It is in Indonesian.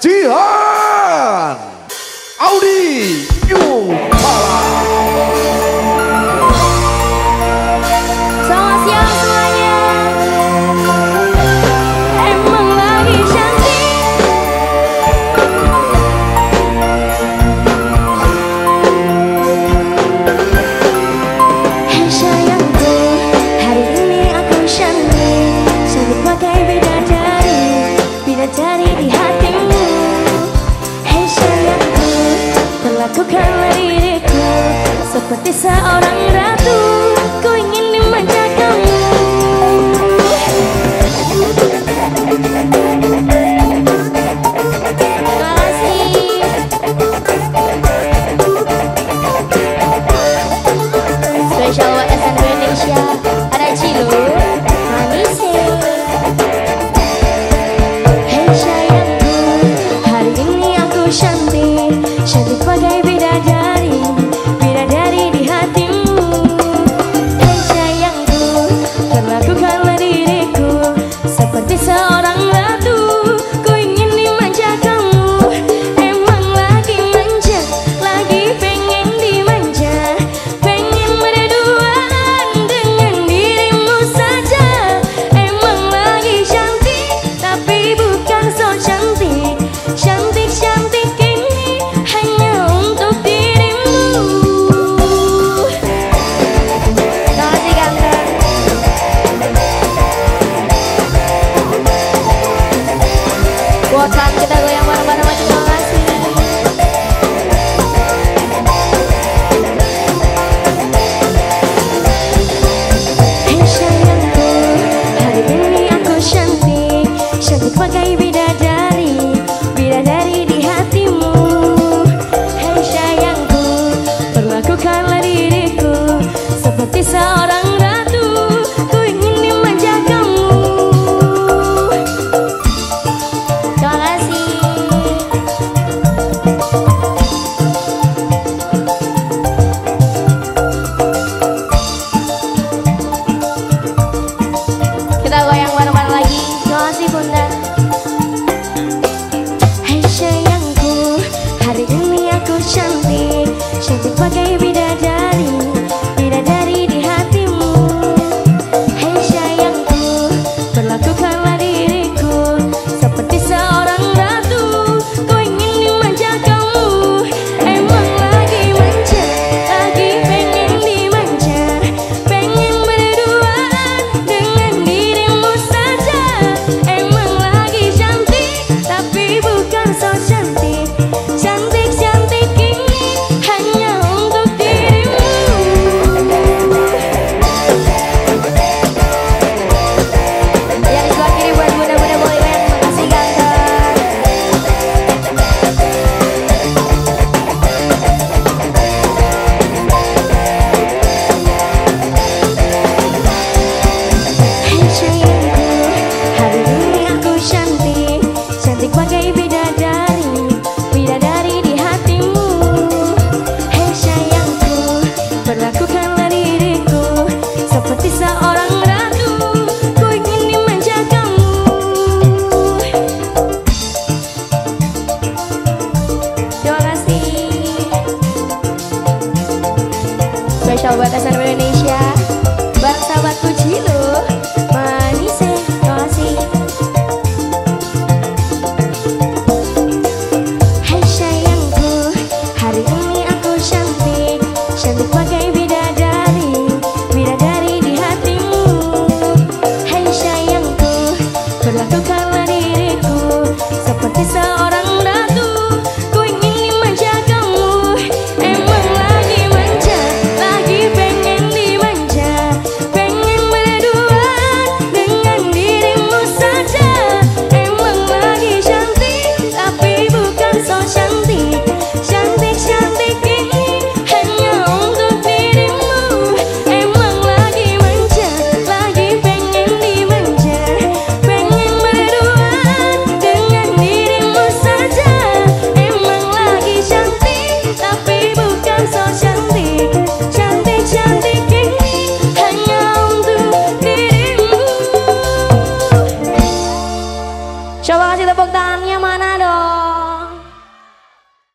지한 아우디! Botan kita goyang Hari ini aku cantik Cantik bagai bidadari.